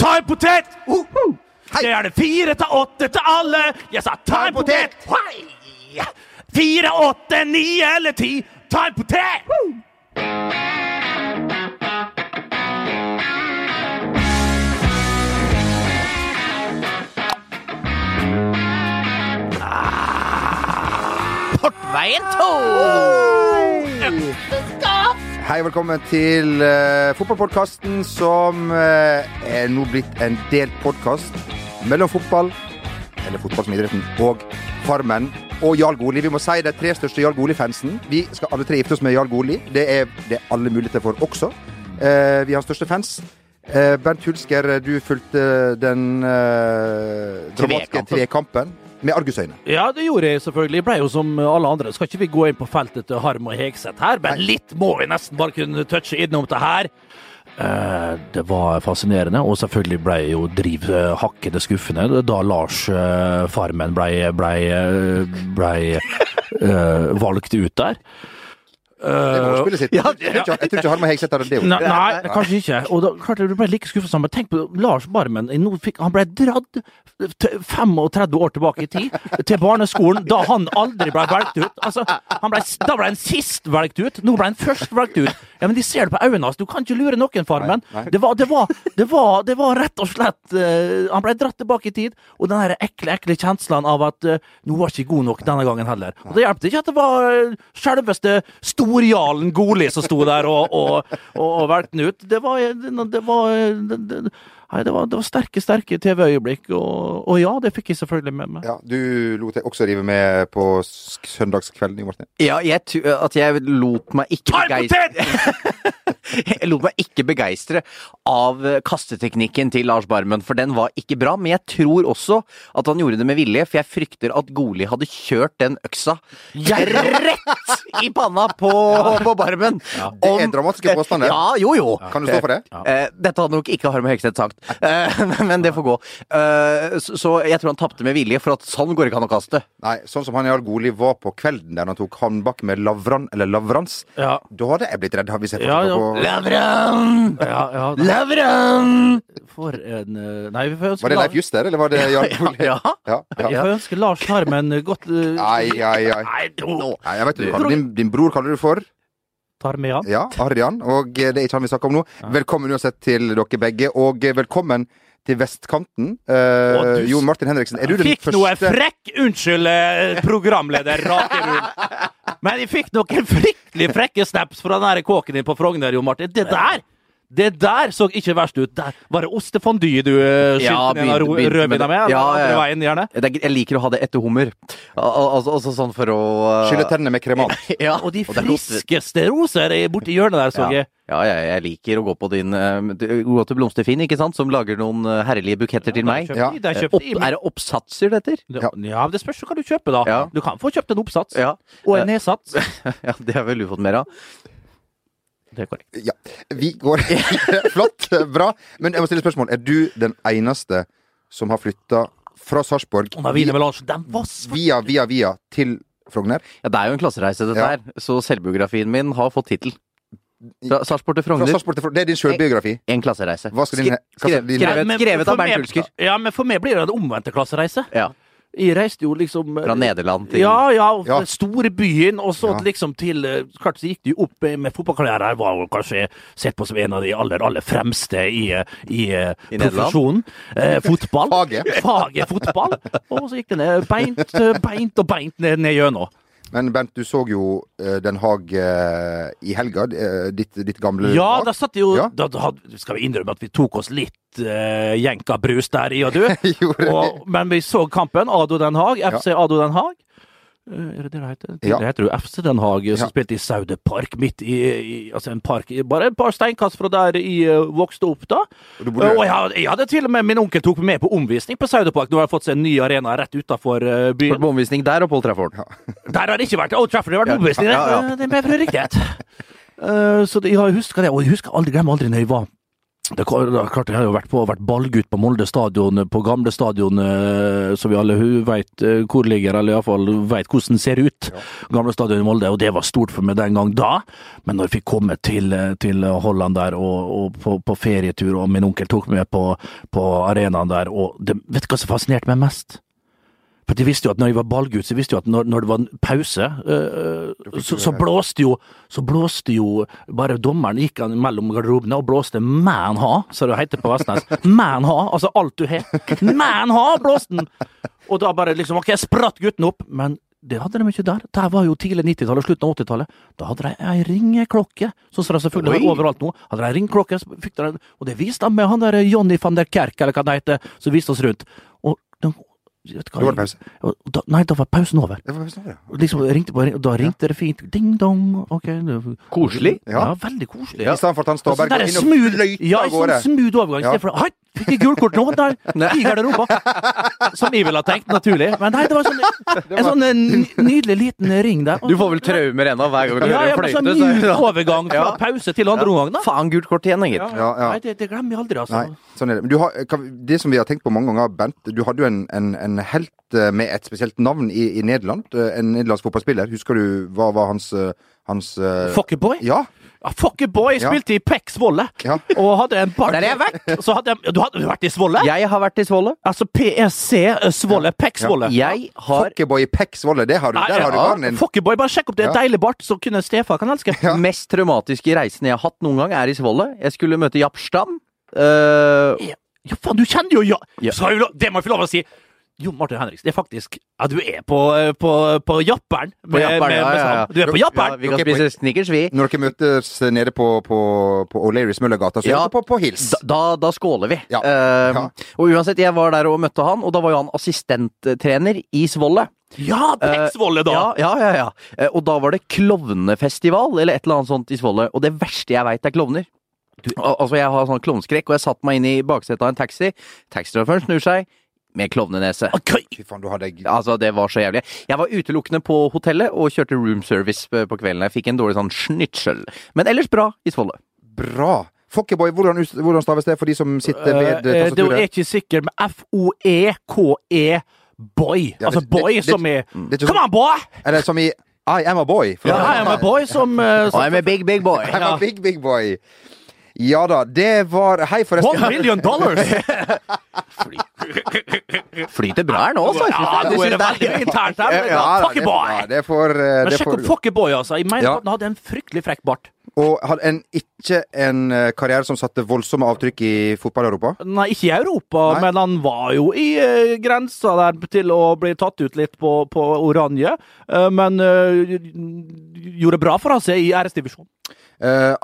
Ta en potet! Det er det fire til åtte til alle. Jeg sa ta en potet! Hei! Fire, åtte, ni eller ti. Ta en potet! Portveien 2! Hei, og velkommen til uh, fotballpodkasten som uh, er nå blitt en delt podkast mellom fotball, eller fotball som idretten, og Farmen og Jarl Goli. Vi må si de tre største Jarl Goli-fansen. Vi skal alle tre gifte oss med Jarl Goli. Det er det er alle muligheter for også. Uh, vi har største fans. Eh, Bernt Hulsker, du fulgte den dramatiske trekampen med argusøyne. Ja, det gjorde jeg selvfølgelig. Jeg ble jo som alle andre. Skal ikke vi gå inn på feltet til Harm og Hegseth her, men litt må vi nesten bare kunne touche innom det her. Eh, det var fascinerende, og selvfølgelig ble jo driv eh, hakkende skuffende da Lars eh, Farmen ble, ble, ble eh, valgt ut der. Det er målspillet sitt. ja, Jeg tror ikke- jeg tror ikke Harma Hegseth hadde det. Nei, nei, kanskje ikke. Og da, klart jeg ble like skuffet som tenk på Lars Barmen. Fikk, han ble dratt 35 år tilbake i tid, til barneskolen, da han aldri ble valgt ut. Altså, han ble, da ble han sist valgt ut, nå ble han først valgt ut. Ja, men De ser det på øynene hans. Du kan ikke lure noen, Farmen. Nei, nei. Det var, det, var, det, var, det var rett og slett uh, Han ble dratt tilbake i tid, og den der ekle, ekle kjenslen av at uh, nå var ikke god nok denne gangen heller. Og Det hjalp ikke at det var uh, selveste storjarlen Goli som sto der og, og, og, og valgte den ut. Det var, det var, nei, det var, det var sterke, sterke TV-øyeblikk, og, og ja, det fikk jeg selvfølgelig med meg. Ja, Du lot deg også rive med på søndagskvelden Martin. Ja, jeg, tu- at jeg lot meg ikke begeistre Jeg lot meg ikke begeistre av eh, kasteteknikken til Lars Barmen, for den var ikke bra. Men jeg tror også at han gjorde det med vilje, for jeg frykter at Goli hadde kjørt den øksa rett i panna på, på Barmen. Det er dramatiske påstander. Ja, jo, jo. Kan du stå for det? Ja. dette hadde nok ikke Harm Hegseth sagt, eh, men det får gå. Eh, så, jeg tror han tapte med vilje, for at sånn går ikke an å kaste. Nei, sånn som han i Algoli var på kvelden der han tok håndbak med Lavran, eller Lavrans. Ja. Da hadde jeg blitt redd, hvis jeg Ja, ja. på Lavran! Ja, ja, Lavran! for en eh, Nei, vi får ønske Var det Leif Juster, eller var det Jarl Goli? Ja. ja, ja. Jeg får ønske Lars Harmen godt uh, Ai, ai, ai. Nei, Nei, jeg vet du, din, din bror kaller du for tar med. Ja, Arjan. Og det er ikke han vi snakker om nå. Velkommen uansett til dere begge, og velkommen til vestkanten. Uh, Jon Martin Henriksen, er du den Fikk noe frekk Unnskyld, eh, programleder Rakerud. Men jeg fikk noen fryktelig frekke snaps fra den der kåken din på Frogner, Jo Martin. Det der det der så ikke verst ut. Der var det ostefondy du skylte Ja, ned rødvina med? Ja, ja, ja. veien, gjerne? Jeg liker å ha det etter hummer. Al al altså, altså sånn for å uh, Skylle tennene med kremant. Ja, Og de det friskeste roser er borti hjørnet der, så Ja. jeg. Ja, jeg, jeg liker å gå på din uh, Gå til Blomsterfinn, ikke sant? Som lager noen herlige buketter til meg. Ja. De, de Eh, kjøpte Opp, er det oppsatser, dette? Ja. Ja, det spørs hva du kjøper, da. Ja. Du kan få kjøpt en oppsats. Ja. Og en nedsats. ja, det har vel du fått mer av? Det er korrekt. Ja. Vi går Flott. Bra. Men jeg må stille spørsmål. Er du den eneste som har flytta fra Sarpsborg via, via, via til Frogner? Ja, det er jo en klassereise, dette Ja. her. Så selvbiografien min har fått tittel. Fra Sarpsborg til Fra Frogner. Frogner. Det er din sjølbiografi. En klassereise. Hva skal din- hva skal skrevet- din- skrevet, skrevet av Bernt Hulsker. Ja, men for meg blir det en omvendte klassereise. Ja. Jeg reiste jo liksom Fra Nederland til Ja, ja, Ja. store byen, og så Ja. liksom til eh, Klart så gikk de opp eh, med fotballklær. Jeg var jo kanskje sett på som en av de aller, aller fremste i, eh, i, eh, I profesjonen. Eh, fotball. Faget. Faget fotball. Og så gikk det ned beint, eh, beint og beint ned, ned gjennom. Men Bent, du så jo uh, Den Haag uh, i helga. Uh, ditt, ditt gamle Ja, lag. da satt jo Ja. da, da Skal vi innrømme at vi tok oss litt uh, jenkabrus der, i og du? Og, men vi så kampen. Ado Den Haag. FC Ado Den Haag. Eh, Er det det det heter? Ja. Det heter jo FC Den Haag, som Ja. spilte i Saude Park, midt i, i Altså en park bare et par steinkast fra der jeg eh, vokste opp, da. Og du Og jeg, jeg hadde til og med Min onkel tok meg med på omvisning på Saude Park. Nå har jeg fått seg en ny arena rett utafor byen. på omvisning der og Paul Trafford. Der har det ikke vært Old Trafford, det har vært Ja. omvisning. Ja, ja. Det- Det er med for riktighet. Uh, så det, jeg husker det, og jeg husker aldri, glemmer aldri når jeg var Det, klart Jeg har jo vært, på, vært ballgutt på Molde stadion, på gamle stadion, som så vi alle vet eh, hvor ligger, eller iallfall vet hvordan det ser ut. Gamle stadion i Molde, og det var stort for meg den gang da. Men når jeg fikk komme til, eh, til Holland der, og, og på, på, ferietur, og min onkel tok meg på, på arenaen der, og det, vet du hva som fascinerte meg mest? De visste jo at når jeg var ballgutt, så visste jo at når, når det var en pause, uh, så, så, blåste jo, så blåste jo bare dommeren gikk han mellom garderobene og blåste 'man ha', som det heter på Vestnes. 'Man ha', altså alt du har. 'Man ha', blåste den! Og da bare liksom Ok, spratt gutten opp, men det hadde de ikke der. Det var jo tidlig 90-tallet og slutten av 80-tallet. Da hadde de ei ringeklokke, sånn som det selvfølgelig har overalt nå. Hadde de ringeklokke, og det viste de med han der Johnny van der Kerk, eller hva det heter, som viste oss rundt. Da var det pause? Da, nei, da var pausen over. Det var pausen over, ja. Liksom, ringte på, da ringte det fint. Ding dong. Ok. Koselig? Ja, ja veldig koselig. I stedet for at han står bare inn og fløyter ja, av gårde. Ja, sånn smooth overgang. Ja. For, Hei, fikk jeg gult kort nå? Der, i garderoba. Som jeg ville ha tenkt, naturlig. Men nei, det var sånn, en sånn nydelig liten ring der. Du får vel traumer ennå hver gang du ja, hører fløyte? Ja, sånn myk overgang fra pause til andre omgang, da. Faen, gult kort igjen, gitt. Ja, Nei, det, det glemmer jeg aldri, altså. Nei, sånn er det. Men har, det som vi har tenkt på mange ganger, Bent, du hadde jo en, en, en helt Eh, med et spesielt navn i, i Nederland. Eh, en nederlandsk fotballspiller. Husker du hva var hans, eh, hans Fuckeboy? Ja. Ja, Fuckeboy Boy spilte i Pekk Svolle, ja. og hadde en bar... Der har jeg vært! Så hadde jeg, du har vært i Svolle? Jeg har vært i Svolle. Altså PSC Svolle, PEC Svolle. Jeg har Fuckeboy i PEC Svolle, det har du. Der har du barn din. Fuckeboy, bare sjekk opp det. Deilig bart, så kunne Stefan kan elske. Mest traumatiske reisen jeg har hatt noen gang, er i Svolle. Jeg skulle møte Japp Stam. Uh... Ja, faen, du kjenner jo ja. ja. Det må jeg få lov å si. Jon Martin Henriksen, det er faktisk Ja, du er på, på, på Japperen. På japperen ja, ja, ja. Du er på Japperen! Ja, vi kan spise snickers, vi. Når dere møtes nede på, på, på O'Learys Møllergata, så er dere på, på hils. Da, da, da skåler vi. Ja. Uh, og uansett, jeg var der og møtte han, og da var jo han assistenttrener i Svolle. Ja, Pexvolle, da! Uh, ja, ja, ja, ja. Uh, og da var det klovnefestival, eller et eller annet sånt i Svolle. Og det verste jeg veit, er klovner. Du, altså, Jeg har sånn klovnskrekk, og jeg satte meg inn i baksetet av en taxi. Taxisjåføren snur seg med klovnenese. Okay. Fy faen, du hadde Altså, det var så jævlig. Jeg var utelukkende på hotellet og kjørte room service på kvelden. Jeg fikk en dårlig sånn snitsel. Men ellers bra i Svolle. Bra. Fokkeboy, hvordan, hvordan staves det for de som sitter ved uh, tastaturet? Det er ikke sikkert, men F-O-E-K-E boy. Ja, altså det, boy det, som er det, Come on, boy! Eller som i I am a boy. Ja, I am a boy som, uh, som I'm a big, big boy. I'm a big, big boy. Ja da, det var Hei, forresten. One million dollars! Flyter bra her nå, altså. Ja, nå er det veldig internt her. Ja, Fuckeboy! Det får Men sjekk opp Fuckeboy, altså. Jeg mener ja. at han hadde en fryktelig frekk bart. Og hadde en, ikke en eh, karriere som satte voldsomme avtrykk i fotball-Europa? Nei, ikke i Europa, Nei. men han var jo i uh, grensa der til å bli tatt ut litt på, på oranje. Uh, men uh, gjorde bra for seg i æresdivisjonen. Eh,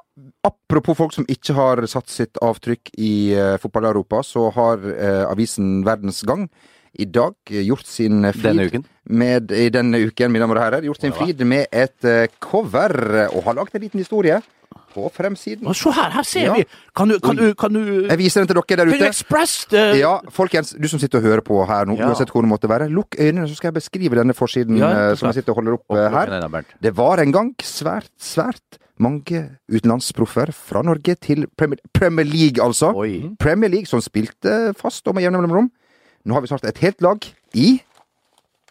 apropos folk som ikke har satt sitt avtrykk i eh, fotball-Europa, så har eh, avisen Verdens Gang i dag gjort sin flid? Med, I denne uken, mine damer og herrer. Gjort sin flid med et uh, cover, og har lagd en liten historie på fremsiden. Se her, her ser ja. vi! Kan du, kan, du, kan du, Jeg viser den til dere der ute. Express, det... Ja, folkens, du som sitter og hører på her nå, ja. uansett hvor det måtte være, lukk øynene, så skal jeg beskrive denne forsiden ja, uh, som jeg sitter og holder opp uh, her. Det var en gang svært, svært mange utenlandsproffer fra Norge til Premier, Premier League, altså. Oi. Premier League, som spilte fast og med jevne mellomrom. Nå har vi snart et helt lag i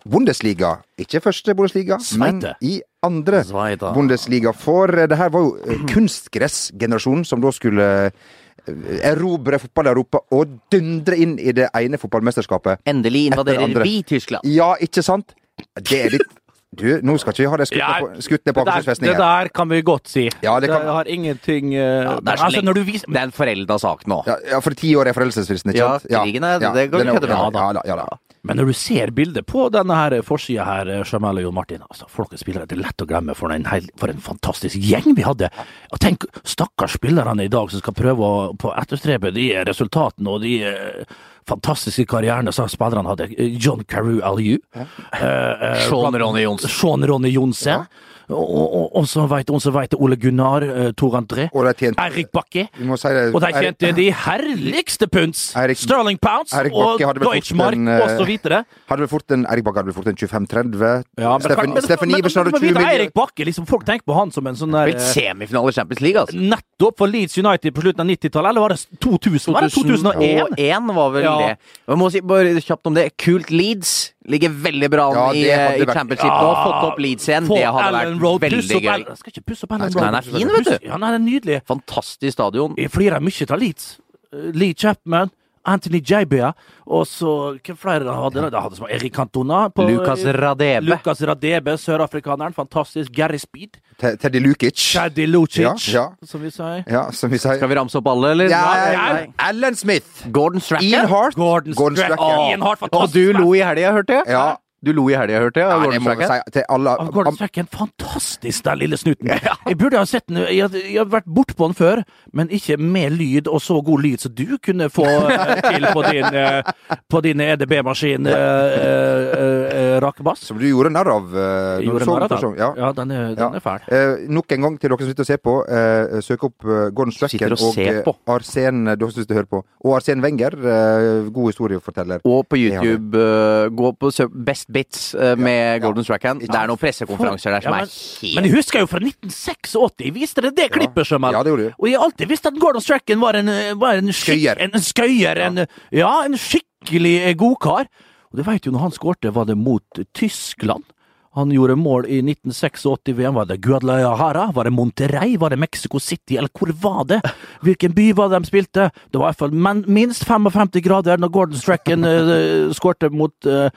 Bundesliga. Ikke første Bundesliga, Sveite. men i andre Sveite. Bundesliga. For eh, det her var jo eh, kunstgressgenerasjonen som da skulle eh, erobre fotball-Europa og dundre inn i det ene fotballmesterskapet. Endelig invaderer vi Tyskland. Ja, ikke sant? Det er litt du, nå skal ikke vi ha det skutt, ned, skutt ned på Akershusfestningen. Det der kan vi godt si. Ja, det, kan... det har ingenting uh, ja, det, er altså, viser... det, er en forelda sak nå. Ja, ja for ti år er foreldelsesfristen, ikke sant? Ja, krigen er, det går ikke ja, da. Ja, da. Men når du ser bildet på denne her forsida her, Jamal Jamel og Jon Martin altså, folkens spillere, det er lett å glemme for en, hel, for en fantastisk gjeng vi hadde. Og tenk, stakkars spillerne i dag som skal prøve å på etterstrebe de resultatene og de uh, fantastiske karrieren som spillerne hadde. John Carew Aliu. Ja. Eh, Sean Ronny Johnsen. Sean Ronny Johnsen. Ja. Og, og, og så veit hun som veit det, Ole Gunnar, uh, Tor André, Og Eirik Bakke. Si det. Og de tjente de herligste punds! Erik, Sterling pounds og Bakke Deutschmark en, eh, og så videre. Hadde vel fort en Erik Bakke hadde vel fort en 25-30. Ja, men, Steffen, Steffen Iversen hadde 20 millioner. Eirik Bakke, liksom, folk tenker på han som en sånn der Blitt semifinale i Champions League, altså. Nettopp for Leeds United på slutten av 90-tallet, eller var det 2000? Var det 2001? 2001 var vel Ja. det. Jeg må si bare kjapt om det. Kult Leeds ligger veldig bra an Ja, i, i championship Championship nå. Fått opp Leeds igjen. Det hadde Allen vært Road, veldig gøy. Jeg skal ikke pusse opp Allen Road. den er fin, vet du. Ja, den er nydelig. Fantastisk stadion. Jeg flirer mye av Leeds. Eh, Lee Chapman, Anthony Jabia, og så Hvem flere hadde det? Hadde som Erik Cantona. på- Lucas Radebe. Lucas Radebe, sørafrikaneren. Fantastisk. Gary Speed. Te- Teddy Lukic. Teddy Lucic, Ja, ja. som vi sier. Ja, som vi sier. Skal vi ramse opp alle, eller? Ja, Ja, Alan Smith. Gordon Stracker. Ian Hart. Gordon, Gordon Stracker. Oh, Ian Hart, Og du lo i helga, hørte jeg? Ja. Du lo i helga, hørte jeg? Ja, det Gordon Strachan. si til alle. Av Gordon Strachan, fantastisk, den lille snuten. Jeg burde ha sett den, jeg, jeg har vært bortpå den før, men ikke med lyd, og så god lyd som du kunne få eh, til på din, eh, på din EDB-maskin, eh, eh, eh, Rakebass. Som du gjorde narr av. eh, du gjorde narr av. Ja. Ja, den er, den er fæl. Eh, nok en gang til dere som sitter og ser på. Eh, søk opp Gordon Strachan og og. Arsen dere som sitter og hører på. Og Arsen Wenger. eh, god historieforteller. Og på YouTube, eh, gå på Best Bits eh, med. Gordon Strachan. Det er noen pressekonferanser der som er helt Men jeg husker jo fra 1986, viste dere det klippet, Sjømel? Ja, det gjorde du. Og jeg har alltid visst at Gordon Strachan var en, eh, var en, Skøyer. en, en skøyer. En, ja, en skikkelig eh, godkar. Og du veit jo, når han skårte, var det mot Tyskland. Han gjorde mål i 1986-VM. Var det Guadalajara? Var det Monterrey? Var det Mexico City? Eller hvor var det? Hvilken by var det de spilte? Det var i hvert fall minst 55 grader når Gordon Strachan uh, skårte mot eh,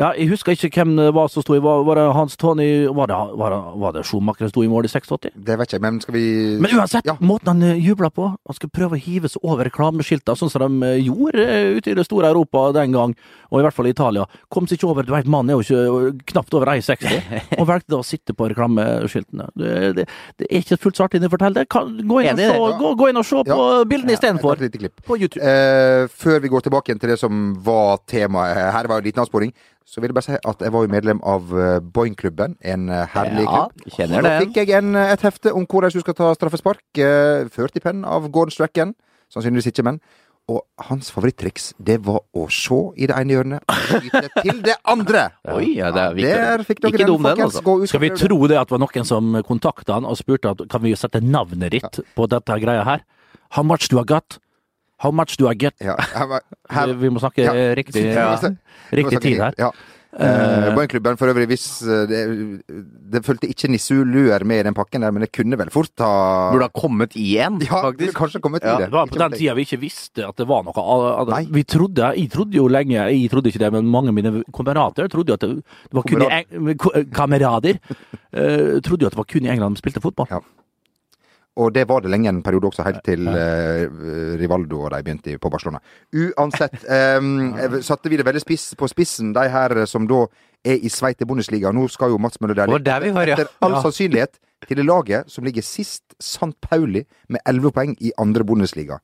Ja, jeg husker ikke hvem det var som sto i. Var, var det Hans Tony Var det, var det, var det Schumacher som sto i mål i 86? Det vet jeg, men skal vi Men uansett, Ja. måten han eh, jubla på Han skal prøve å hive seg over reklameskilta, sånn som de eh, gjorde eh, ute i det store Europa den gang, og i hvert fall i Italia. Kom seg ikke over, du vet, mannen er jo ikke knapt over 1,60, og valgte da å sitte på reklameskiltene. Det, det, det er ikke fullt så artig å fortelle det. Kan, gå, inn det. gå, gå inn og se på bildene Ja, istedenfor. På YouTube. Eh, før vi går tilbake igjen til det som var temaet her, var en liten avsporing, så vil jeg bare si at jeg var jo medlem av eh, Boeing-klubben, en eh, herlig Ja, klubb. kjenner Og Da fikk jeg en, eh, et hefte om hvordan du skal ta straffespark, ført i penn av Gordon Strachan. Sannsynligvis ikke, men. Og hans favorittriks, det var å se i det ene hjørnet og skyte til det andre. Oi, ja, det er viktig. Der fikk dere Ikke den, den, folkens. altså. Skal vi tro det at det var noen som kontakta han og spurte at kan vi sette navnet ditt på dette greia her? How much do I got? How much do I get? Ja, have, have, Vi må snakke Ja. riktig, Ja. riktig tid her. Ja. Uh, Boeing-klubben for øvrig, hvis eh, det, det fulgte ikke nissuluer med i den pakken der, men det kunne vel fort ha Burde ha kommet i en, Ja, faktisk. kanskje kommet Ja, i det. Det var på den tida vi ikke visste at det var noe Nei. Vi trodde, Jeg trodde jo lenge, jeg trodde ikke det, men mange av mine kamerater trodde jo at det, var kun i Kamerad. Kamerader uh, trodde jo at det var kun i England de spilte fotball. Ja. Og det var det lenge en periode også, helt til eh, Rivaldo og de begynte på Barcelona. Uansett, eh, satte vi det veldig spiss på spissen, de her som da er i Sveite Bundesliga. Nå skal jo Mats Møller var, ja. Etter all Ja. sannsynlighet til det laget som ligger sist, Sant Pauli, med elleve poeng i andre Bundesliga.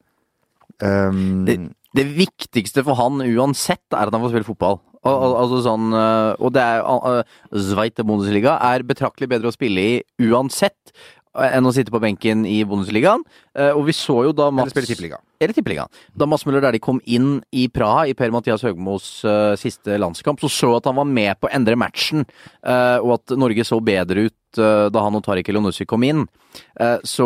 Um, Det, det viktigste for han uansett er at han får spille fotball. Al al altså sånn, øh, og det er uh, Zweite Bundesliga er betraktelig bedre å spille i uansett enn å sitte på benken i Bundesligaen. Eh, og vi så jo da eller spille Tippeliga. Eller Tippeligaen. Da Mads Møller der kom inn i Praha i Per-Mathias Høgmos uh, siste landskamp, så så at han var med på å endre matchen, uh, og at Norge så bedre ut uh, da han og Tariq Elionussi kom inn. Så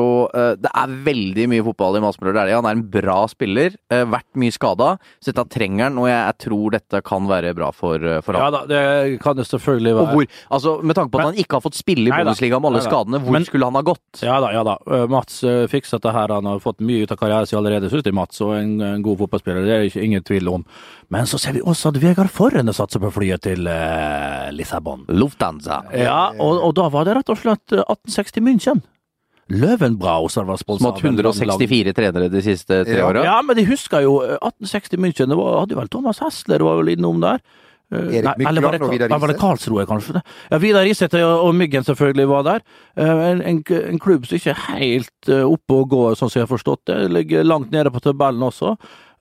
det er veldig mye fotball i Mads Møller Dæhlie. Han er en bra spiller, vært mye skada, så dette trenger han, og jeg, jeg tror dette kan være bra for, for Ja da, det kan det selvfølgelig Og være. hvor, altså Med tanke på at Men- han ikke har fått spille i Bundesliga med alle skadene, hvor Men- skulle han ha gått? Ja da, ja da. Mats uh, fikser dette her. Han har fått mye ut av karrieren sin allerede, jeg, Mats. Og en, en god fotballspiller, det er det ingen tvil om. Men så ser vi også at Vegard Forren satser på flyet til eh, Lissabon. Lufthansa. Ja, og, og da var det rett og slett eh, 1860 München. Løvenbrau som var hatt 164 trenere de siste tre Ja. åra. Ja, men de husker jo eh, 1860 München. Det var, hadde vel Thomas Hessler var vel innom der. Eh, Erik nei, eller var det, Mykland og Vidar ja, var det Karlsroe, kanskje? Ja, Vidar Riseth og, Myggen selvfølgelig var der. Eh, En, en, en klubb som ikke er helt eh, oppe og går, sånn som jeg har forstått det. Ligger langt nede på tabellen også.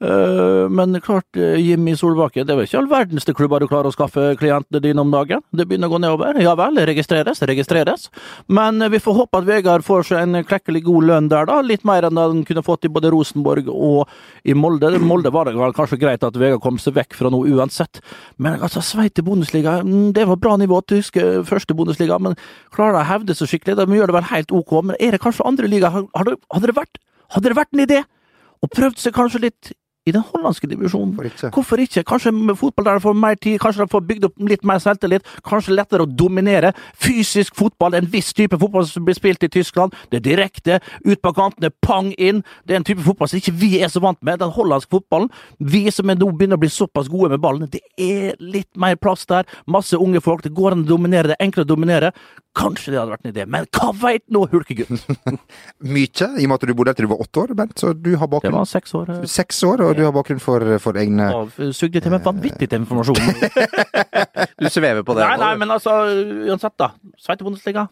Eh, men klart, eh, Jimmy Solbakken, det er vel ikke all verdens klubber du klarer å skaffe klientene dine om dagen. Det begynner å gå nedover. Ja vel, registreres, registreres. Men eh, vi får håpe at Vegard får seg en klekkelig god lønn der, da. Litt mer enn han kunne fått i både Rosenborg og i Molde. Molde var det kanskje greit at Vegard kom seg vekk fra noe uansett. Men altså, Sveits Bundesliga, mm, det var bra nivå. tysk første Bundesliga, men klarer de å hevde seg skikkelig? De gjør det vel helt ok. Men er det kanskje andre liga? Hadde, det vært, hadde det vært en idé? Og prøvd seg kanskje litt i den hollandske divisjonen. Hvorfor? Hvorfor ikke? Kanskje med fotball der de får mer tid, kanskje de får bygd opp litt mer selvtillit, kanskje lettere å dominere. Fysisk fotball, en viss type fotball som blir spilt i Tyskland. Det er direkte, ut på kantene, pang inn. Det er en type fotball som ikke vi er så vant med, den hollandske fotballen. Vi som nå begynner å bli såpass gode med ballen, det er litt mer plass der. Masse unge folk, det går an å dominere, det er enklere å dominere. Kanskje det hadde vært en idé, men hva veit nå, hulkegutt? Mye, i og med at du bodde der til du var åtte år, Bent. Så du har Det var seks år. eh, Seks år, og du har bakgrunn for, for egne og sugde til meg vanvittig til informasjon. Du svever på det. Nei, nei, men altså, uansett, da. Sveite Bundesliga.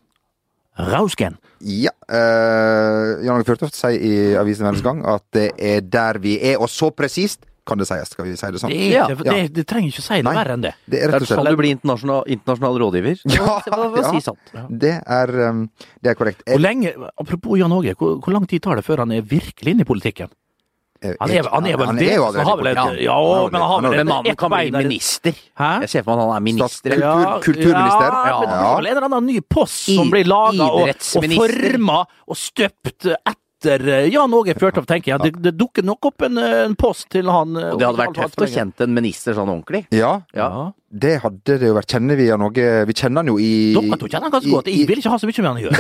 Rausken. Ja. Uh, Jan Åge Fjørtoft sier i avisen Verdens Gang at det er der vi er, og så presist kan det sies. Skal vi si det sånn? Det, Ja, det, det trenger ikke si noe verre enn det. Det er rett og slett sånn du blir internasjonal, internasjonal rådgiver. Ja, ja. si sant? Det er, um, det er korrekt. Hvor lenge, apropos Jan Åge, hvor, hvor lang tid tar det før han er virkelig inne i politikken? Eh, Han er, han er vel han det? er jo allerede han har vel et, ja, men han har vel et, ett bein minister. Hæ? Jeg ser for meg at han er minister. Kulturminister? Ja, Ja. men det er vel en eller annen ny post som blir laga og, og forma og støpt etter eh, Jan Åge Fjørtoft, tenker jeg. Det, det dukker nok opp en, eh, en post til han. Og det hadde vært tøft å kjente en minister sånn ordentlig. Ja, Ja. Det hadde det jo vært. Kjenner vi han noe Vi kjenner han jo i Dere to kjenner han ganske i- godt. Jeg vil ikke ha så mye med han å gjøre.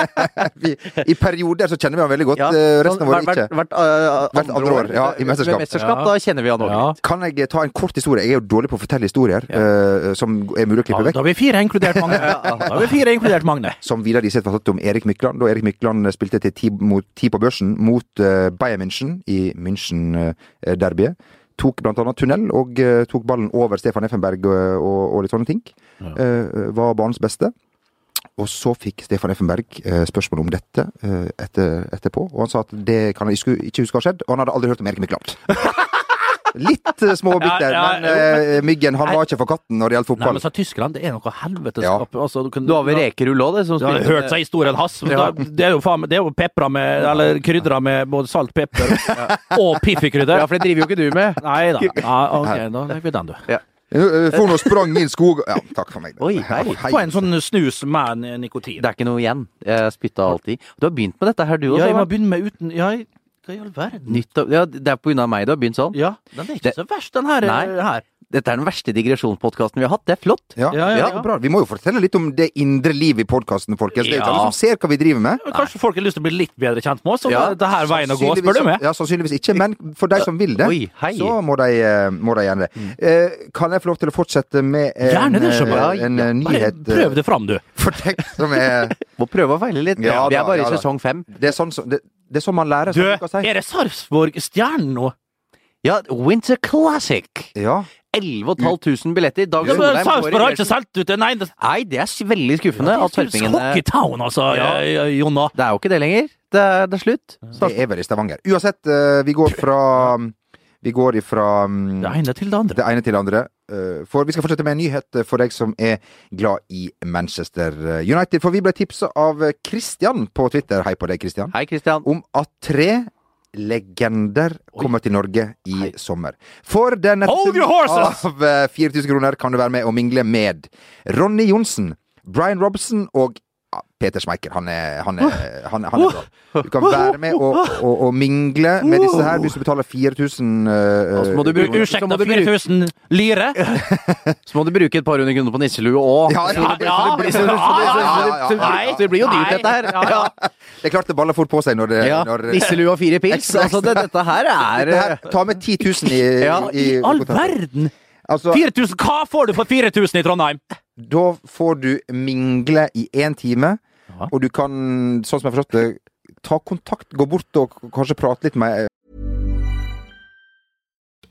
i, I perioder så kjenner vi han veldig godt, Ja, eh, resten av sånn året ikke. Hvert, uh, Hvert andre år, ja, i mesterskap. Mesterskap, Ja. da kjenner vi han òg Ja. Kan jeg ta en kort historie? Jeg er jo dårlig på å fortelle historier uh, som er mulig å klippe Ja, vekk. da har vi fire inkludert Magne. Da har vi fire inkludert Magne. Som Vidar var tatt om Erik Mykland. Da Erik Mykland spilte til ti, mot, ti på børsen mot uh, Bayern München i München-derbyet. Tok annet tunnel og eh, tok ballen over Stefan Effenberg og, og, og litt sånne ting. Ja. var banens beste. Og så fikk Stefan Effenberg eh, spørsmål om dette eh, etter, etterpå, og han sa at det kan han ikke ikke huske har skjedd, og han hadde aldri hørt om Erik Mykland. Litt uh, småbitter, Ja, ja, men eh, Myggen han var ikke for katten når det gjelder Nei, men så Tyskland, det er noe helvetes Ja. Altså, du, har vel rekerull òg, det? Som Du har spilte hørt seg historien hans. Ja. Da- Det er jo faen det er jo pepra med Eller krydra med både salt, pepper og Piffi-krydder. Ja, for det driver jo ikke du med. Nei da. Ja, ok, da legger vi den, du. Ja. For nå sprang inn skog Ja, takk for meg. Oi, hei. Hei. Få en sånn snus med nikotin. Det er ikke noe igjen. Jeg spytta alltid. Du har begynt med dette her, du også. Ja, jeg må begynne med uten Ja, jeg- hva i all verden? Nytt, og- ja, det er på grunn av meg du har begynt sånn. Ja, den er ikke Det- så verst, den her. Nei. eh, her. Dette er den verste digresjonspodkasten vi har hatt. Det er flott. Ja, Ja, ja, ja. Vi må jo fortelle litt om det indre livet i podkasten, folkens. Det er jo ikke alle som ser hva vi driver med. Kanskje folk har lyst til å bli litt bedre kjent med oss, og Ja, det her veien å gå, spør du meg. Ja, sannsynligvis ikke, men for de som vil det, Oi, hei. så må de, eh, må de gjerne det. Eh, kan jeg få lov til å fortsette med en, Gjerne det, en, Sjøberg. en nyhet? Bare eh, prøv det fram, du. for deg som er Må prøve å feile litt. Ja vi da, er bare ja i sesong fem. Det er sånn, som- det, det er sånn man lærer, Du, si. er det Sarpsborg Stjernen nå? Ja, Winter Classic. Ja. 11 500 billetter. Dag Ja, Solheim Sarpsborg har ikke solgt ut en eneste Nei, det er veldig skuffende at sarpingene Hockeytown, altså, Ja. ja. Jonna. Det er jo ikke det lenger. Det er, det er slutt. Det er vel i Stavanger. Uansett, eh, vi går fra Vi går ifra mm, Det ene til det andre. det ene til det andre. Eh, For vi skal fortsette med en nyhet for deg som er glad i Manchester United. For vi ble tipsa av Christian på Twitter, hei på deg, Christian, Hei, Christian. om at tre legender kommer til Norge i Hei. sommer. For den horses! av eh, 4000 kroner kan du være med og mingle med Ronny Johnsen, Brian Robson og Peter Schmeichel. Han er, han, er, han, han er bra. Du kan være med og, og, og mingle med disse her hvis du betaler 4000 uh, så må du bruke- så Ursäkta, må du bruke- 4000 lire? Så må du bruke et par hundre kroner på nisselue òg. Ja, ja, Ja, det blir- så det- så det- så det- ja. Det blir jo dyrt, dette her. Det er klart det baller fort på seg når når, Nisselue og fire pils. Altså, det, dette her er her, Ta med 10 000 i, Ja, i, I all verden! Altså, 4000, Hva får du for 4000 i Trondheim? da får du mingle i én time, Og du kan, sånn som jeg det, ta kontakt, gå bort og kanskje prate litt med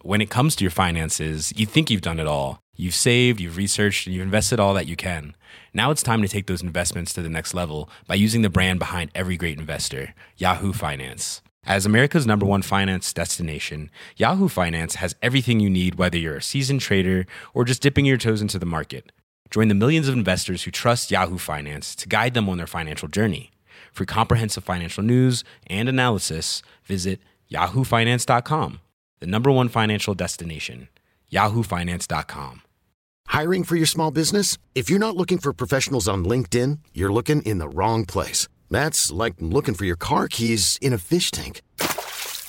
when it comes to your finances, you think you've done it all. You've saved, you've researched, and you've invested all that you can. Now it's time to take those investments to the next level by using the brand behind every great investor, Yahoo Finance. As America's number one finance destination, Yahoo Finance has everything you need, whether you're a seasoned trader or just dipping your toes into the market. Join the millions of investors who trust Yahoo Finance to guide them on their financial journey. For comprehensive financial news and analysis, visit yahoofinance.com, the number one financial destination, yahoofinance.com. Hiring for your small business? If you're not looking for professionals on LinkedIn, you're looking in the wrong place. That's like looking for your car keys in a fish tank.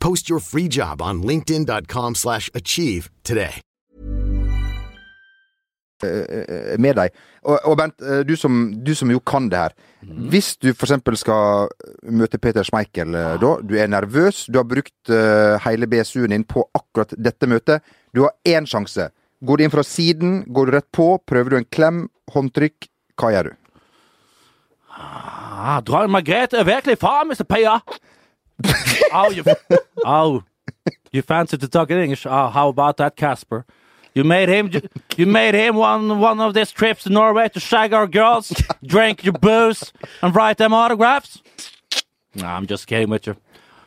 Post your free job on linkedin.com slash achieve today. eh, med deg. Og, og Bent, eh, du som, du som jo kan det her. Hvis du f.eks. skal møte Peter Schmeichel ja. da, du er nervøs, du har brukt uh, hele BSU-en din på akkurat dette møtet. Du har én sjanse. Går du inn fra siden, går du rett på, prøver du en klem, håndtrykk, hva gjør du? Ah, drar Margrethe virkelig far, Mr. Peyer? Oh, you, oh, you fancy to talk in English? Oh, how about that, Casper? You made him. You made him one one of these trips to Norway to shag our girls, drink your booze, and write them autographs. Nah, I'm just kidding with you.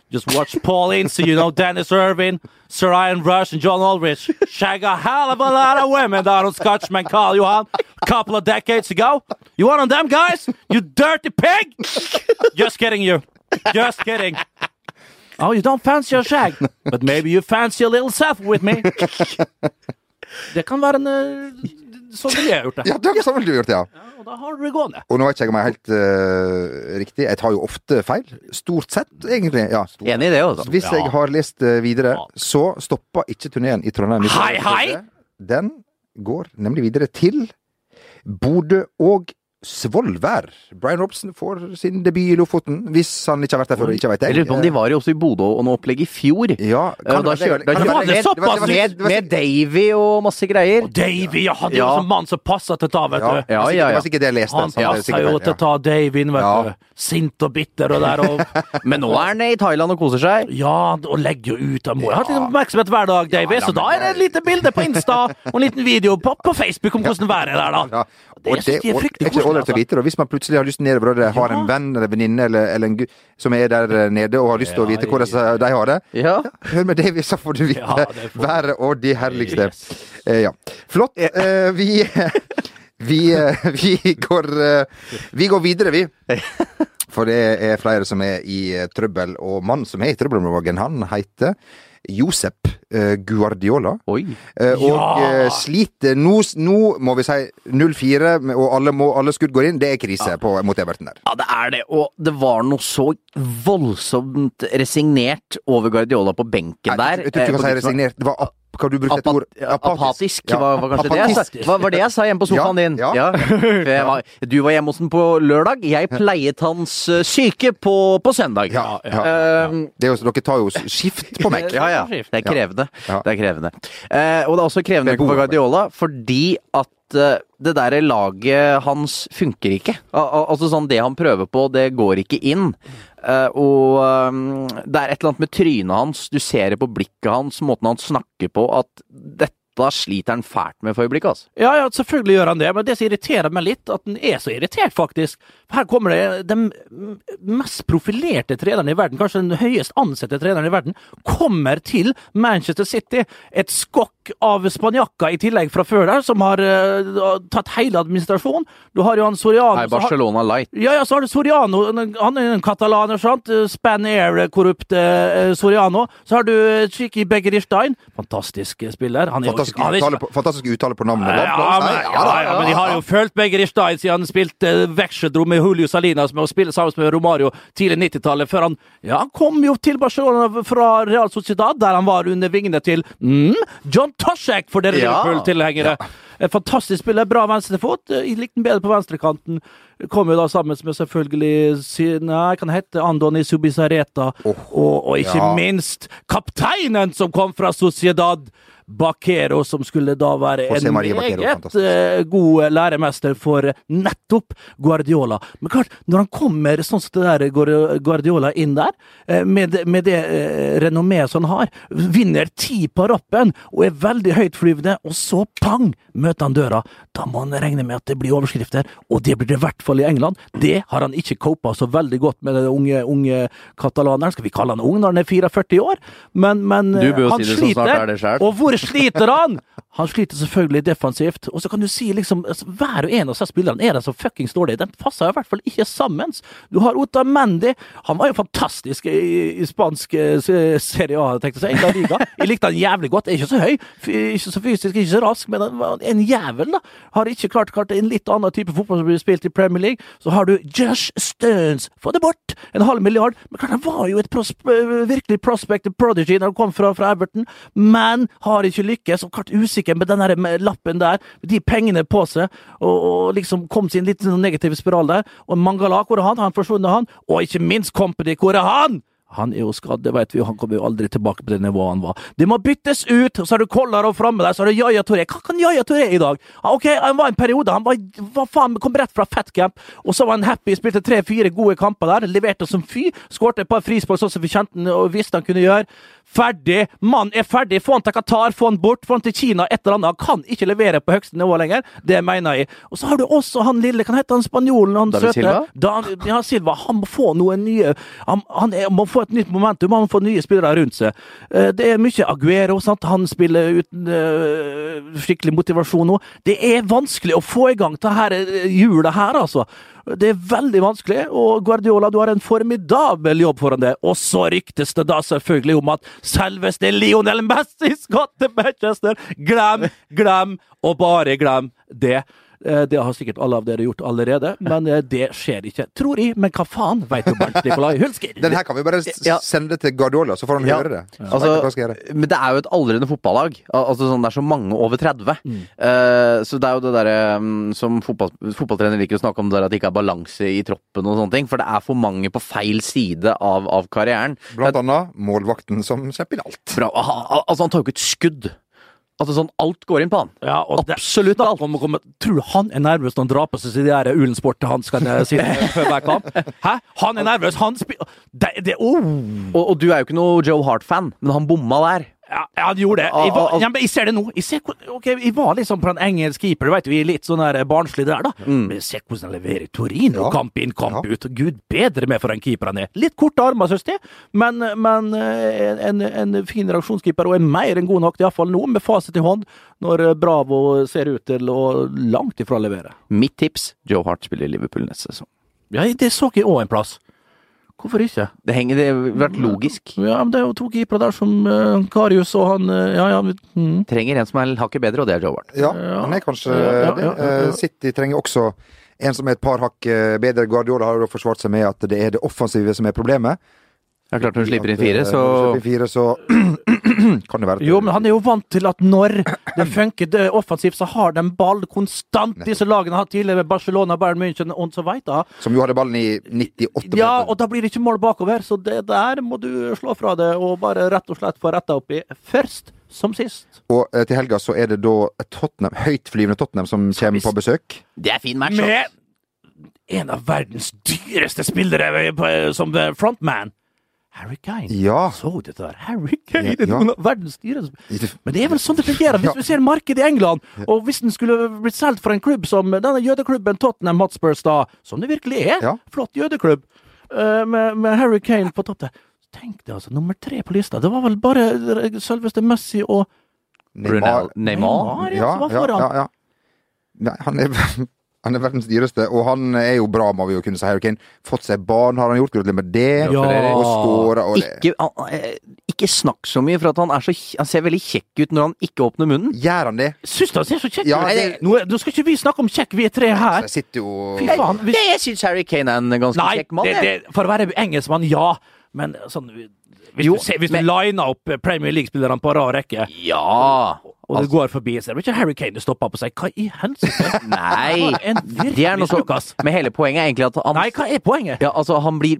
Just watch Paul Ince, you know, Dennis Irvin, Sir Ian Rush, and John Aldrich shag a hell of a lot of women down on Scotchman Carl Johan a couple of decades ago. You one of them guys? You dirty pig! Just kidding, you. Just kidding. Oh, you don't fancy a shag, but maybe you fancy a little self with me. Det kan være en eh, sånn ville jeg gjort det. Ja, det er sånn ville du gjort det, ja. Ja, og da har du det gående. Og nå vet ikke jeg om jeg er helt uh, riktig. Jeg tar jo ofte feil. Stort sett, egentlig. Ja. Enig i det, altså. Hvis jeg har lest eh, videre, så stopper ikke turneen i Trondheim. Hei, hei! Den går nemlig videre til Bodø og Svolvær. Brian Robson får sin debut i Lofoten, hvis han ikke har vært der før. Ikke vet Jeg lurer på om de var også i Bodø og noe opplegg i fjor. Ja, kan, Da da kan det kjørte de såpass Med, med Davy og masse greier. Og Davy, ja, det er jo en mann som passer til å ta, vet du. Ja, ja, ja. det jeg leste. Han er passer jo til å ta Davin, vet du. Sint og bitter og der og Men nå er han i Thailand og koser seg. Ja, og legger jo ut. Han må jo ha litt oppmerksomhet hver dag, Davy. Så da er det et lite bilde på Insta og en liten video på, på Facebook om hvordan været er der, da. Ja. Det Og synes de er fryktelig ikke ålreit koselig, vite. Hvis man plutselig har lyst nedover og det har Ja. en venn eller venninne eller, eller en gutt som er der eh, nede og har lyst til å vite hvordan de har det, Ja. hør med Davy, så får du vite Ja, været og de herligste. Yes. Eh, ja. Flott. Eh, vi vi, eh, vi går eh, Vi går videre, vi. For det er flere som er i trøbbel, og mannen som er i trøbbel han heter Josep eh, Guardiola. Oi. Eh, og Ja! eh, sliter nå, nå må vi si 0-4, og alle, må, alle skudd går inn. Det er krise på, mot Everton der. Ja, det er det. Og det var noe så voldsomt resignert over Guardiola på benken Nei, der. jeg ikke jeg, Eh, kan på si begynnelsen resignert. Det var hva du brukte et ord? apatisk, Ja, var, var kanskje det jeg sa. Var, var det jeg sa hjemme på sofaen Ja, din? ja. For jeg var, du var hjemme hos den på lørdag, jeg pleiet hans eh, syke på, på søndag. Ja, ja. Um, Det er jo, dere tar jo skift på meg. ja, ja. Det er krevende. Ja. Det er krevende. Uh, og det er også krevende for Guardiola, fordi at eh, det der laget hans funker ikke. Al al altså sånn, Det han prøver på, det går ikke inn. Eh, og eh, det er et eller annet med trynet hans, du ser det på blikket hans, måten han snakker på, at dette Da sliter han fælt med for øyeblikket, altså. Ja, ja, selvfølgelig gjør han det, men det som irriterer meg litt, at han er så irritert, faktisk. Her kommer det den mest profilerte treneren i verden, kanskje den høyest ansette treneren i verden, kommer til Manchester City. Et skokk av spanjakker i tillegg fra før der, som har uh, tatt hele administrasjonen. Du har jo han Soriano Nei, Barcelona Light. Ja, ja, så har du Soriano, han er en katalaner, sant? Span Air-korrupte uh, Soriano. Så har du Chiki Begerstein, fantastisk spiller. Han er Fantastisk jo, ikke- uttale på, fantastisk uttale på navnet. ja, men, ja, ja, men de har jo følt begge Stein siden han spilte vekseldro med Julio Salinas med å spille sammen med Romario tidlig 90-tallet, før han ja, han kom jo til Barcelona fra Real Sociedad, der han var under vingene til mm, John Toshek, for dere Ja. Liverpool-tilhengere. En Fantastisk spiller, bra venstrefot. Jeg likte den bedre på venstrekanten. Kom jo da sammen med selvfølgelig Nei, kan det hete Andoni Subisareta. og, og ikke ja. minst kapteinen som kom fra Sociedad! Bakero, som skulle da være José en Maria meget eh, god læremester for nettopp Guardiola. Men klart, når han kommer sånn som det der Guardiola inn der, eh, med, med det eh, renommeet som han har, vinner ti på rappen og er veldig høytflyvende, og så pang, møter han døra. Da må han regne med at det blir overskrifter, og det blir det i hvert fall i England. Det har han ikke copa så veldig godt med den unge, unge katalaneren. Skal vi kalle han ung når han er 44 år? Men, men eh, han si det som snart sliter. er. Og hvor sliter han? Han sliter selvfølgelig defensivt. Og så kan du si liksom altså, Hver og en av disse spillerne er det så fuckings dårlig. De passer i hvert fall ikke sammen. Du har Otamendi. Han var jo fantastisk i, i spansk eh, Serie A, tenkte jeg. si, Liga. Jeg likte han jævlig godt. Er ikke så høy, ikke så fysisk, ikke så rask, men en jævel, da. Har ikke klart, klart en litt annen type fotball som blir spilt i Premier League. Så har du Josh Stones. Få det bort! En halv milliard. Men klart, han var jo et pros virkelig prospect prodigy når han kom fra, fra Everton, men har ikke lykkes. Og klart usikker med den lappen der, med de pengene på seg, og, og liksom kom til en litt sånn negativ spiral der. Og Mangala, hvor er han? Han forsvunnet, han. Og ikke minst Company, hvor er han? Han er jo skadd, det vet vi, og han kommer jo aldri tilbake på det nivået han var. Det må byttes ut! og Så har du Kollarov framme der, så har du Yaya Toré. Hva kan Yaya Toré i dag? Ok, han var en periode, han var, var faen, kom rett fra fatcamp, og så var han happy, spilte tre-fire gode kamper der, leverte som fy, skårte et par frispark sånn som vi kjente han og visste han kunne gjøre. Ferdig! Mann er ferdig! Få han til Qatar, få han bort, få han til Kina, et eller annet. Han kan ikke levere på høyeste nivå lenger, det mener jeg. Og så har du også han lille, kan hete han spanjolen, han David søte. Silva? Ja, Silva han må få noe nye Han, han er, må få et nytt momentum, han må få nye spillere rundt seg. Eh, Det er mye Aguero, sant? han spiller uten eh, skikkelig motivasjon nå. Det er vanskelig å få i gang dette eh, hjulet her, altså. Det er veldig vanskelig, og Guardiola, du har en formidabel jobb foran deg. Og så ryktes det da selvfølgelig om at selveste Lionel Messi skal til Manchester! Glem, glem og bare glem det. Eh, Det har sikkert alle av dere gjort allerede, men eh, det skjer ikke. Tror jeg, men hva faen veit du, Bernt Nikolai Hulsker? Den her kan vi bare Ja. sende til Guardiola, så får han Ja. høre det. Så Altså, hva skal gjøre. men det er jo et aldrende fotballag. Altså sånn, Det er så mange over 30. Mm. Uh, så det er jo det derre um, som fotball, fotballtrener liker å snakke om, det der at det ikke er balanse i troppen og sånne ting. For det er for mange på feil side av, av karrieren. Blant annet målvakten som slipper inn alt. Bra. altså, han tar jo ikke et skudd. Altså sånn, alt går inn på han. Ja, og det- Absolutt alt. Snakk om komme Tror du han er nervøs når han drar på seg de der Ulensport-hanskene sine før hver kamp? Hæ? Han er nervøs! Han spiller det, det, oh. Og, og du er jo ikke noe Joe Hart-fan, men han bomma der. Ja, han gjorde det. Jeg, var, ja, men jeg ser det nå. Jeg, ser, okay, ok, jeg var liksom på en engelsk keeper, du vet, vi er litt sånn der barnslige der, da. Men se hvordan han leverer Torino, Ja. kamp inn, kamp Ja. ut. Gud bedre med for en keeper han er. Litt korte armer, synes jeg, men, men eh, en, en fin reaksjonskeeper, og er mer enn god nok, iallfall nå, med fasit i hånd, når eh, Bravo ser ut til å langt ifra levere. Mitt tips Joe Hart spiller i Liverpool neste sesong. Ja, det så jeg òg en plass. Hvorfor ikke? Det henger, det har vært logisk. Ja, men det er jo to keepere der som uh, Karius og han uh, Ja, ja. Mm. Trenger en som er hakket bedre, og det er Joe Hart. Ja, han er kanskje Ja, ja, ja, ja, ja. Eh, City trenger også en som er et par hakk bedre. Guardiola har jo forsvart seg med at det er det offensive som er problemet. Er klart Når du slipper inn fire, så slipper fire, så kan det være Jo, men han er jo vant til at når det funker det offensivt, så har de ball konstant. Disse lagene har tidligere Barcelona, Bayern München og så weiter. Som jo hadde ballen i 98 Ja, og da blir det ikke mål bakover, så det der må du slå fra det og bare rett og slett få retta opp i. Først som sist. Og eh, til helga så er det da Tottenham, høytflyvende Tottenham som kommer på besøk. Det er fin match. Med en av verdens dyreste spillere som frontman. Harry Kane. Ja. Så du det der? Harry Kane Ja, er ja. noen av verdens dyreste Men det er vel sånn det fungerer. Hvis vi ser markedet i England, og hvis den skulle blitt solgt for en klubb som denne jødeklubben Tottenham Hotspurs, da, som det virkelig er, Ja. flott jødeklubb, eh, med, med Harry Kane på topp der Tenk deg, altså, nummer tre på lista. Det var vel bare selveste Messi og Neymar, Neymar. Neymar, ja, som var foran. ja, ja. Nei, han er, han er verdens dyreste, og han er jo bra, må vi jo kunne si. Harry Kane. Fått seg barn, har han gjort. Gratulerer med det. Ja. Og skåra og det. Ikke, han- eh, ikke snakk så mye, for at han, er så, han ser veldig kjekk ut når han ikke åpner munnen. Gjør han det? Syns du han ser så kjekk ut? Ja, det- nå, nå skal ikke vi snakke om kjekk, vi er tre her. Jeg sitter jo Fy faen. Hvis, Jeg, jeg syns Harry Kane er en ganske nei, kjekk mann. det, det, for å være engelskmann, ja. Men sånn Hvis Jo, du, ser, hvis men- du liner opp Premier League-spillerne på rad rekke, Ja! og det går forbi, så er det ikke Harry Kane du stopper opp og sier 'hva i helsike'? Nei! Det er noe så Men hele poenget er egentlig at han Nei, hva er poenget? Ja, altså, han blir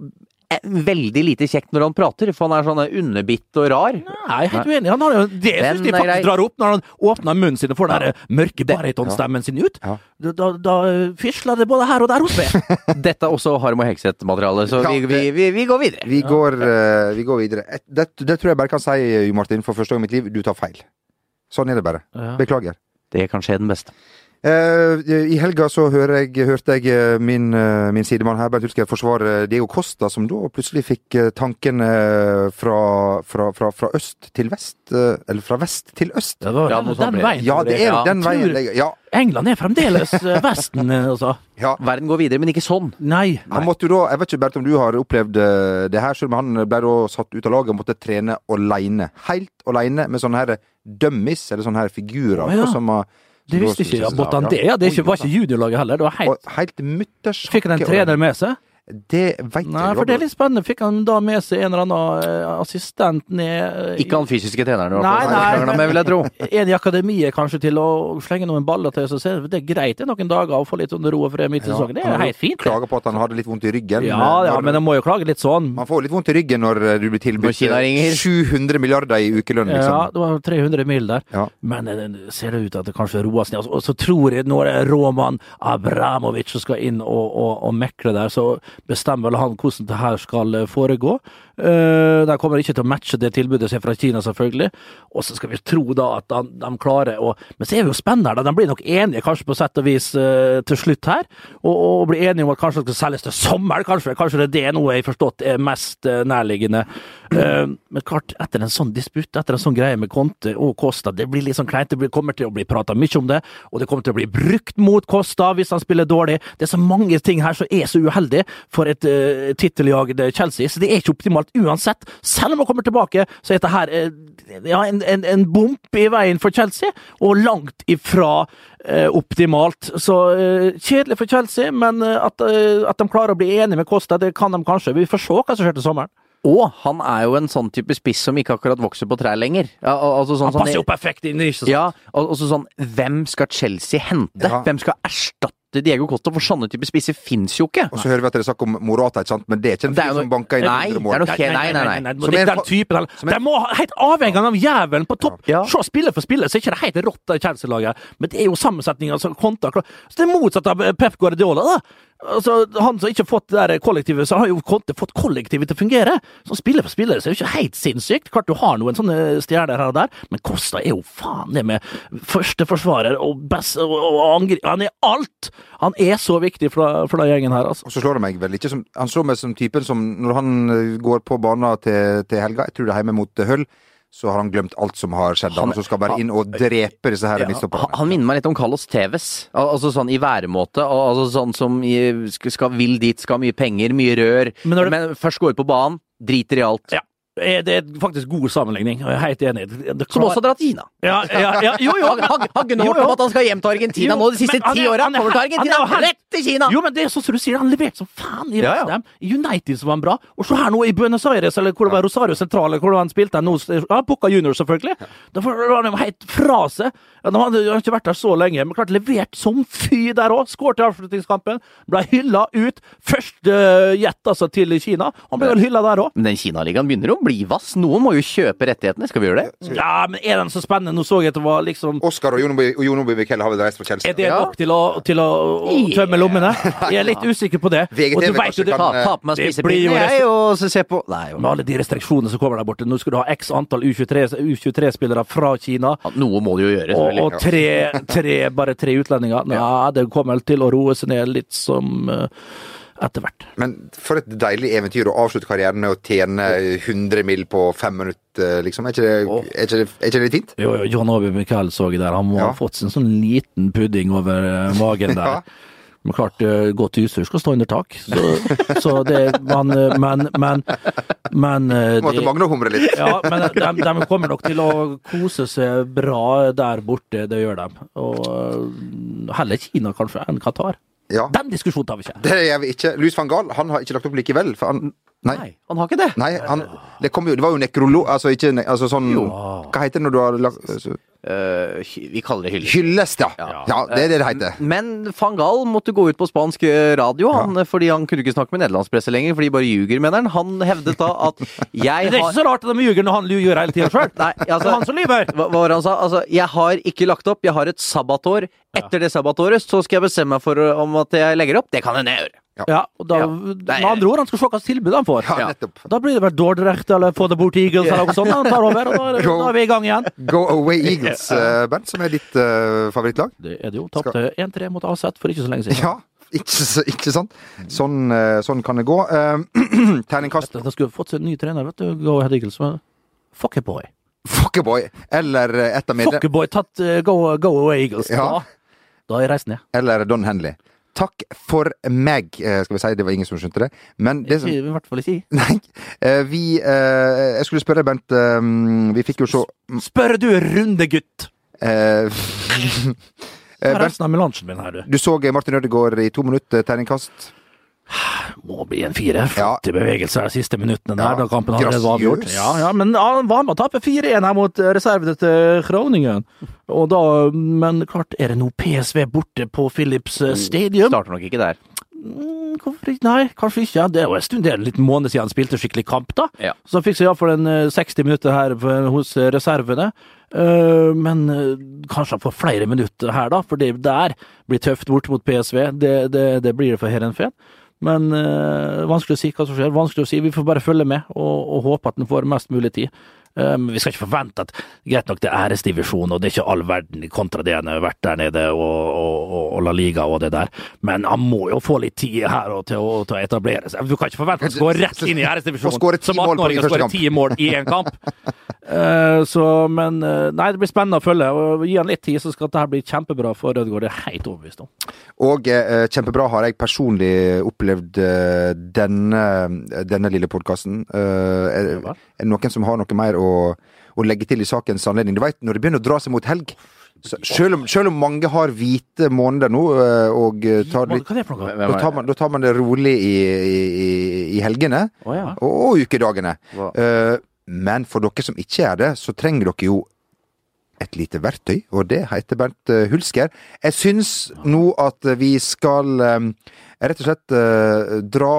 eh, veldig lite kjekt når han prater, for han er sånn eh, underbitt og rar. Nei, helt uenig. Han har jo, det syns de faktisk drar opp når han åpner munnen sin og får den der mørke baritonstemmen sin ut. Ja. Da, da, da fisler det både her og der hos meg. Dette er også Harm og Hegseth-materiale, så vi, vi, vi, vi går videre. Vi går, uh, vi går videre. Det, det tror jeg bare kan si, Jo Martin, for første gang i mitt liv, du tar feil. Sånn er det bare. Ja. Beklager. Det er kanskje den beste. Eh, I helga så jeg, hørte jeg eh, min, eh, min sidemann her, Bernt Hulsker, forsvare Diego Costa, som da plutselig fikk tankene fra, fra, fra, fra øst til vest. Eller fra vest til øst. Det den, den veien. Ja, det er den veien. jeg- Ja, England er fremdeles Vesten, altså. ja. Verden går videre, men ikke sånn. Nei. Han måtte jo da, Jeg vet ikke Bert, om du har opplevd det her, selv om han ble da satt ut av laget og måtte trene aleine. Helt aleine med sånne her dummies, eller sånne her figurer. Å, ja. som har- Det visste ikke av. det? Ja, det er var ikke juniorlaget heller. Det var helt, helt fikk han en trener med seg? Det veit Nei, for det er litt spennende. Fikk han da med seg en eller annen eh, assistent ned eh, Ikke han fysiske treneren, i hvert Nei, fall. nei. Med, vil jeg tro. En i akademiet kanskje til å slenge noen baller til, så ser det er greit det er noen dager å få litt under ro og fred midt i sesongen. Det er helt fint. Klager på at han hadde litt vondt i ryggen. Ja, ja, men han må jo klage litt sånn. Man får litt vondt i ryggen når eh, du blir tilbudt 700 milliarder i ukelønn, liksom. Ja, det var 300 mil der. Ja. Men ser det ser ut at det kanskje roer seg ned. Og så tror jeg når det er Roman Abramovic som skal inn og, og, og mekle der, så bestemmer han hvordan det her skal eh, foregå. Uh, de kommer ikke til å matche det tilbudet som er fra Kina, selvfølgelig. Og så skal vi tro da at de, de klarer å Men så er vi jo spennende her. De blir nok enige kanskje på sett og vis eh, til slutt her. Og, og blir enige om at kanskje det skal selges til sommeren, kanskje. Kanskje det er det noe jeg forstått er mest eh, nærliggende. Eh, men klart, etter en sånn disputt, etter en sånn greie med Conte og Costa, det blir litt sånn kleint. Det kommer til å bli prata mye om det, og det kommer til å bli brukt mot Costa hvis han spiller dårlig. Det er så mange ting her som er så uheldig for et uh, titteljagd Chelsea, så det er ikke optimalt uansett. Selv om han kommer tilbake, så er dette her eh, ja, en, en, en bump i veien for Chelsea, og langt ifra eh, optimalt. Så eh, kjedelig for Chelsea, men eh, at, eh, at de klarer å bli enige med Costa, det kan de kanskje. Vi får se hva som skjer til sommeren. Og han er jo en sånn type spiss som ikke akkurat vokser på trær lenger. Ja, al- altså sånn, Han passer jo perfekt inn i? Ja, al- altså sånn Hvem skal Chelsea hente? Ja. Hvem skal erstatte Diego Costa? For sånne type spisser fins jo ikke. Og så hører vi at dere snakker om Morata, ikke sant? men det er ikke en Det fyr som banker inn Nei, 100 det mål. er nei, nei, nei. nei, Som det er er den typen. er- De må helt avhengig av jævelen på topp. Ja. Se spiller for spiller, så er ikke det helt rått av Chelsea-laget. Men det er jo sammensetninga som konter. Så det er motsatt av Pep Guardiola, da. Altså, han som ikke har fått det der kollektivet, så har jo fått kollektivet til å fungere. Som spiller for spiller, så er det ikke helt sinnssykt. Klart du har noen sånne stjerner her og der, men Costa er jo faen det med førsteforsvarer og best og, og angrip. Han er alt! Han er så viktig for, for den gjengen her, altså. Og så slår det meg vel ikke som Han slår meg som typen som når han eh, går på banen til, til helga, jeg tror det er hjemme mot Hull, så har han glemt alt som har skjedd. Han, Han- så skal bare inn og drepe disse her Han, midtstopperne. han minner meg litt om Carlos Tevez. Al altså sånn i væremåte. al- Altså sånn som i, skal, skal, vil dit, skal ha mye penger, mye rør. Men det... Men, først går ut på banen, driter i alt. Ja. Eh, Det er faktisk god sammenligning, jeg er helt enig. Det Som også har dratt Gina. Ja, ja, ja, Jo, jo. Har har- Jo, om at han skal hjem til Argentina Jo, nå de siste ti åra. er- Kommer til han er Argentina, jo rett til Kina! Jo, men det er sånn som du sier, han leverte som faen i Ja, ja. West Ham. I United som var han bra. Og så her nå i Buenos Aires, eller hvor det var Rosario Central, hvor han spilte nå, ja, Boca Junior selvfølgelig. Da var han helt fra seg. Han hadde ikke vært der så lenge, men klart levert som fy der òg. Skåret i avslutningskampen. Ble hylla ut. Første jet altså til Kina. Han ble vel hylla der òg. Men den Kinaligaen begynner å bli vass. Noen må jo kjøpe rettighetene. Skal vi gjøre det? Ja, men er den så spennende? Nå så jeg at det var liksom Oskar og Jon Obi- Miquel har vel reist fra Chelsea. Er det Ja. nok til å, til å, å tømme lommene? Jeg er litt usikker på det. VGTV Og du vet jo det, kan- Ta, ta på meg Det blir jo spisepinnen, jeg, og så se på Nei, med alle de restriksjonene som kommer der borte. Nå skal du ha x antall U23-spillere fra Kina. ja, noe må du jo gjøre, Og, og tre, tre, bare tre utlendinger. Nei, det kommer vel til å roe seg ned litt som eh, etter hvert. Men for et deilig eventyr å avslutte karrieren med å tjene 100 mill. på fem minutter, liksom. Er ikke det, er ikke det, er ikke det litt fint? Jo, jo, John Obi Michael så jeg der. Han må Ja. ha fått sin sånn liten pudding over eh, magen der. Ja. Men klart, eh, godt utstyr skal stå under tak. Så, så det man, eh, Men, men, men eh, Måtte Magne humre litt. Ja, men de, de kommer nok til å kose seg bra der borte, det gjør de. Og heller Kina kanskje enn Qatar. Ja. Den diskusjonen tar vi ikke. Det gjør vi ikke. Louis van Gaal han har ikke lagt opp likevel. For han, nei. Nei, han har ikke det. Nei, han, det, kom jo, det var jo nekrolog... Altså ikke ne, altså sånn Hva heter det når du har lagt Eh, vi kaller det hyllest. Hyllest, ja. ja. Det er det det heter. Men van Gaal måtte gå ut på spansk eh, radio han, fordi han kunne ikke snakke med nederlandspresse lenger, for de bare ljuger, mener han. Han hevdet da at jeg Det er ikke så rart at de ljuger når han ljuger hele tida sjøl. Altså, han som lyver. hva, hva var det han sa? Altså, jeg har ikke lagt opp, jeg har et sabbatår. Etter det sabbatåret så skal jeg bestemme meg for uh, om at jeg legger opp. Det kan hende jeg gjør. Ja, og da, Ja. Med andre ord, han skal se hva slags tilbud han får. Ja, nettopp. Da blir det vel Dordrecht eller Få det bort Eagles eller noe sånt. Han tar over, og da er, da er vi i gang igjen. Go Away Eagles, uh, Bernt, som er ditt uh, favorittlag. Det er det jo. Tapte 1-3 mot AZ for ikke så lenge siden. Ja, ikke, ikke sant? Sånn, eh, sånn kan det gå. Uh, Terningkast De skulle fått seg en ny trener, vet du. Go Ahead Eagles. men Fuckeboy. boy, Eller eh, et av medlem... boy, tatt uh, go, go Away Eagles. Ja. Da, da er jeg reist ned. Eller Don Henley. Takk for meg, eh, skal vi si. Det var ingen som skjønte det. Men det som Ikke, I hvert fall ikke. Nei. eh, Vi eh, Jeg skulle spørre Bent. Vi fikk jo så Spør du rundegutt! eh, Bent, Resten av melangen min her, du. du så Martin Ødegaard i to minutter, terningkast. Må bli en firer. Ja. Flotte bevegelser de siste minuttene der, Ja, da kampen allerede var avgjort. Ja, ja, men ja, han var med å tape 4-1 her mot eh, reservene til Groningen. Og da, men klart, er det nå PSV borte på Philips eh, Stadium? Starter nok ikke der. Mm, Hvorfor ikke? Nei, kanskje ikke. Det er jo en stund, det er en liten måned siden han spilte skikkelig kamp, da. Ja. Så han fikk seg iallfall en eh, 60 minutter her hos eh, reservene. Eh, men eh, kanskje han får flere minutter her, da, for det der blir tøft bort mot PSV. Det, det, det blir det for Heerenveen. Men øh, vanskelig å si hva som skjer. Vanskelig å si. Vi får bare følge med og, og håpe at den får mest mulig tid. Men Men vi skal ikke forvente at greit nok det er æresdivisjon, og det er ikke all verden kontra det han har vært der nede, og, og, og, La Liga og det der. Men han må jo få litt tid her og til, å, til å etablere seg. Du kan ikke forvente at han skal gå rett inn i æresdivisjonen som 18-åring og skåre ti mål i én kamp. Eh, så, men eh, Nei, det blir spennende å følge. og Gi han litt tid, så skal dette bli kjempebra for Rødgård. Det er helt overbevist om. Og eh, kjempebra har jeg personlig opplevd eh, denne, denne lille podkasten. er, er det noen som har noe mer å, å legge til i sakens anledning? Du veit, når det begynner å dra seg mot helg så, selv, om, selv om mange har hvite måneder nå eh, og eh, tar Hva litt er det for noe? da tar, man, da tar man det rolig i, i, i- i helgene oh, ja. og, og ukedagene. Hva? Eh, men for dere som ikke er det, så trenger dere jo et lite verktøy, og det heter Bernt eh, Hulsker. Jeg syns nå at vi skal eh, rett og slett eh, dra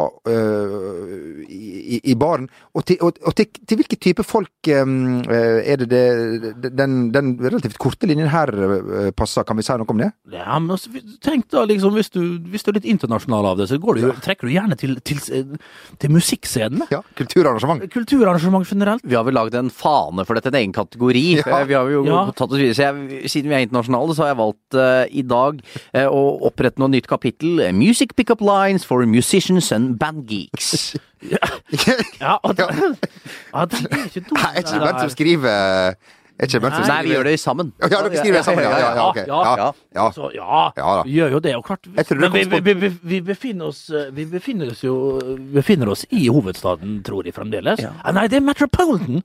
i, i baren. Og, til, og, og til, til hvilke type folk er det, det den, den relativt korte linjen her passer? Kan vi si noe om det? Ja, men altså, tenk da, liksom, hvis du, hvis du er litt internasjonal av det, så går du, trekker du gjerne til, til, til musikkscenene. Ja, kulturarrangement. Kulturarrangement generelt. Vi har vel lagd en fane for dette, en egen kategori. Ja. Vi har jo Ja. Tatt oss videre. Så jeg, siden vi er internasjonale, så har jeg valgt uh, i dag uh, å opprette noe nytt kapittel. eh, Music Pickup Lines for Musicians and Band Geeks. Ja, og det, ja, det er ikke dumt. Er ikke der. som skriver Er Nei, vi gjør det sammen. Ja, dere skriver det sammen, ja. ja, ja, Okay. Ja, ja, ja. Så, ja, Ja da. vi gjør jo det. Og klart, vi, vi, vi, vi, befinner oss, vi befinner oss jo befinner oss i hovedstaden, tror jeg fremdeles. Ah, Nei, det er Metropolitan!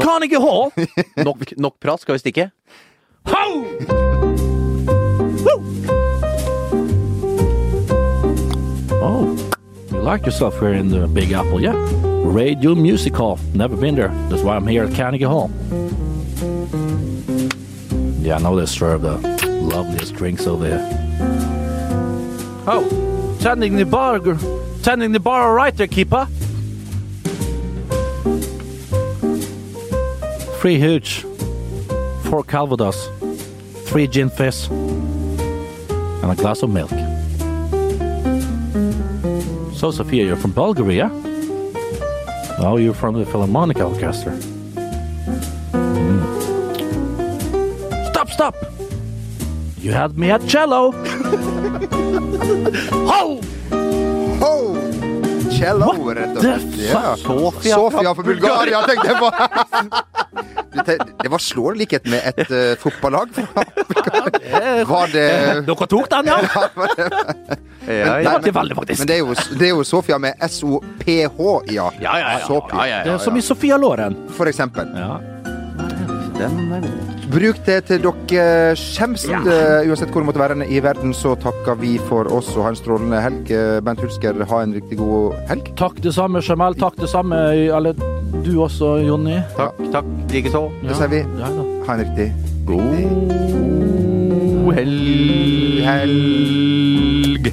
Carnegie Hall! Nok, nok prat, skal vi stikke? Ho! Oh, you like yourself here in the Big Apple, yeah? Radio Music Hall. Never been there. That's why I'm here at Carnegie Hall. Yeah, I know they serve the loveliest drinks over here. Oh, tending the bar, tending the bar right there, keeper. Three hooch. Four calvados. Three gin fizz. And a glass of milk. So, Sophia, you're from Bulgaria? Oh, you're from the Philharmonic Orchestra. Mm. Stop, stop! You had me at cello! Ho! Oh! Cello, What rett og slett. Sofia Sofia fra Bulgaria, tenkte jeg på! Det var slående likhet med et uh, fotballag fra. Var det Dere tok den, ja? Ja, Det ja. var ikke veldig, faktisk. Men det er jo, det er jo Sofia med S-O-P-H, ja. Ja, ja, ja. Ja, ja, som i Sofia Loren. for eksempel. Ja. Den er god. Bruk det til dere skjemst. eh, Uansett hvor det måtte være i verden, så takker vi for oss og ha en strålende helg. Eh, Bent Hulsker, ha en riktig god helg. Takk det samme, Jamal. Takk det samme, eller du også, Jonny. Takk, takk. Likeså. Det sier vi. Ja. Ha en riktig God helg. helg.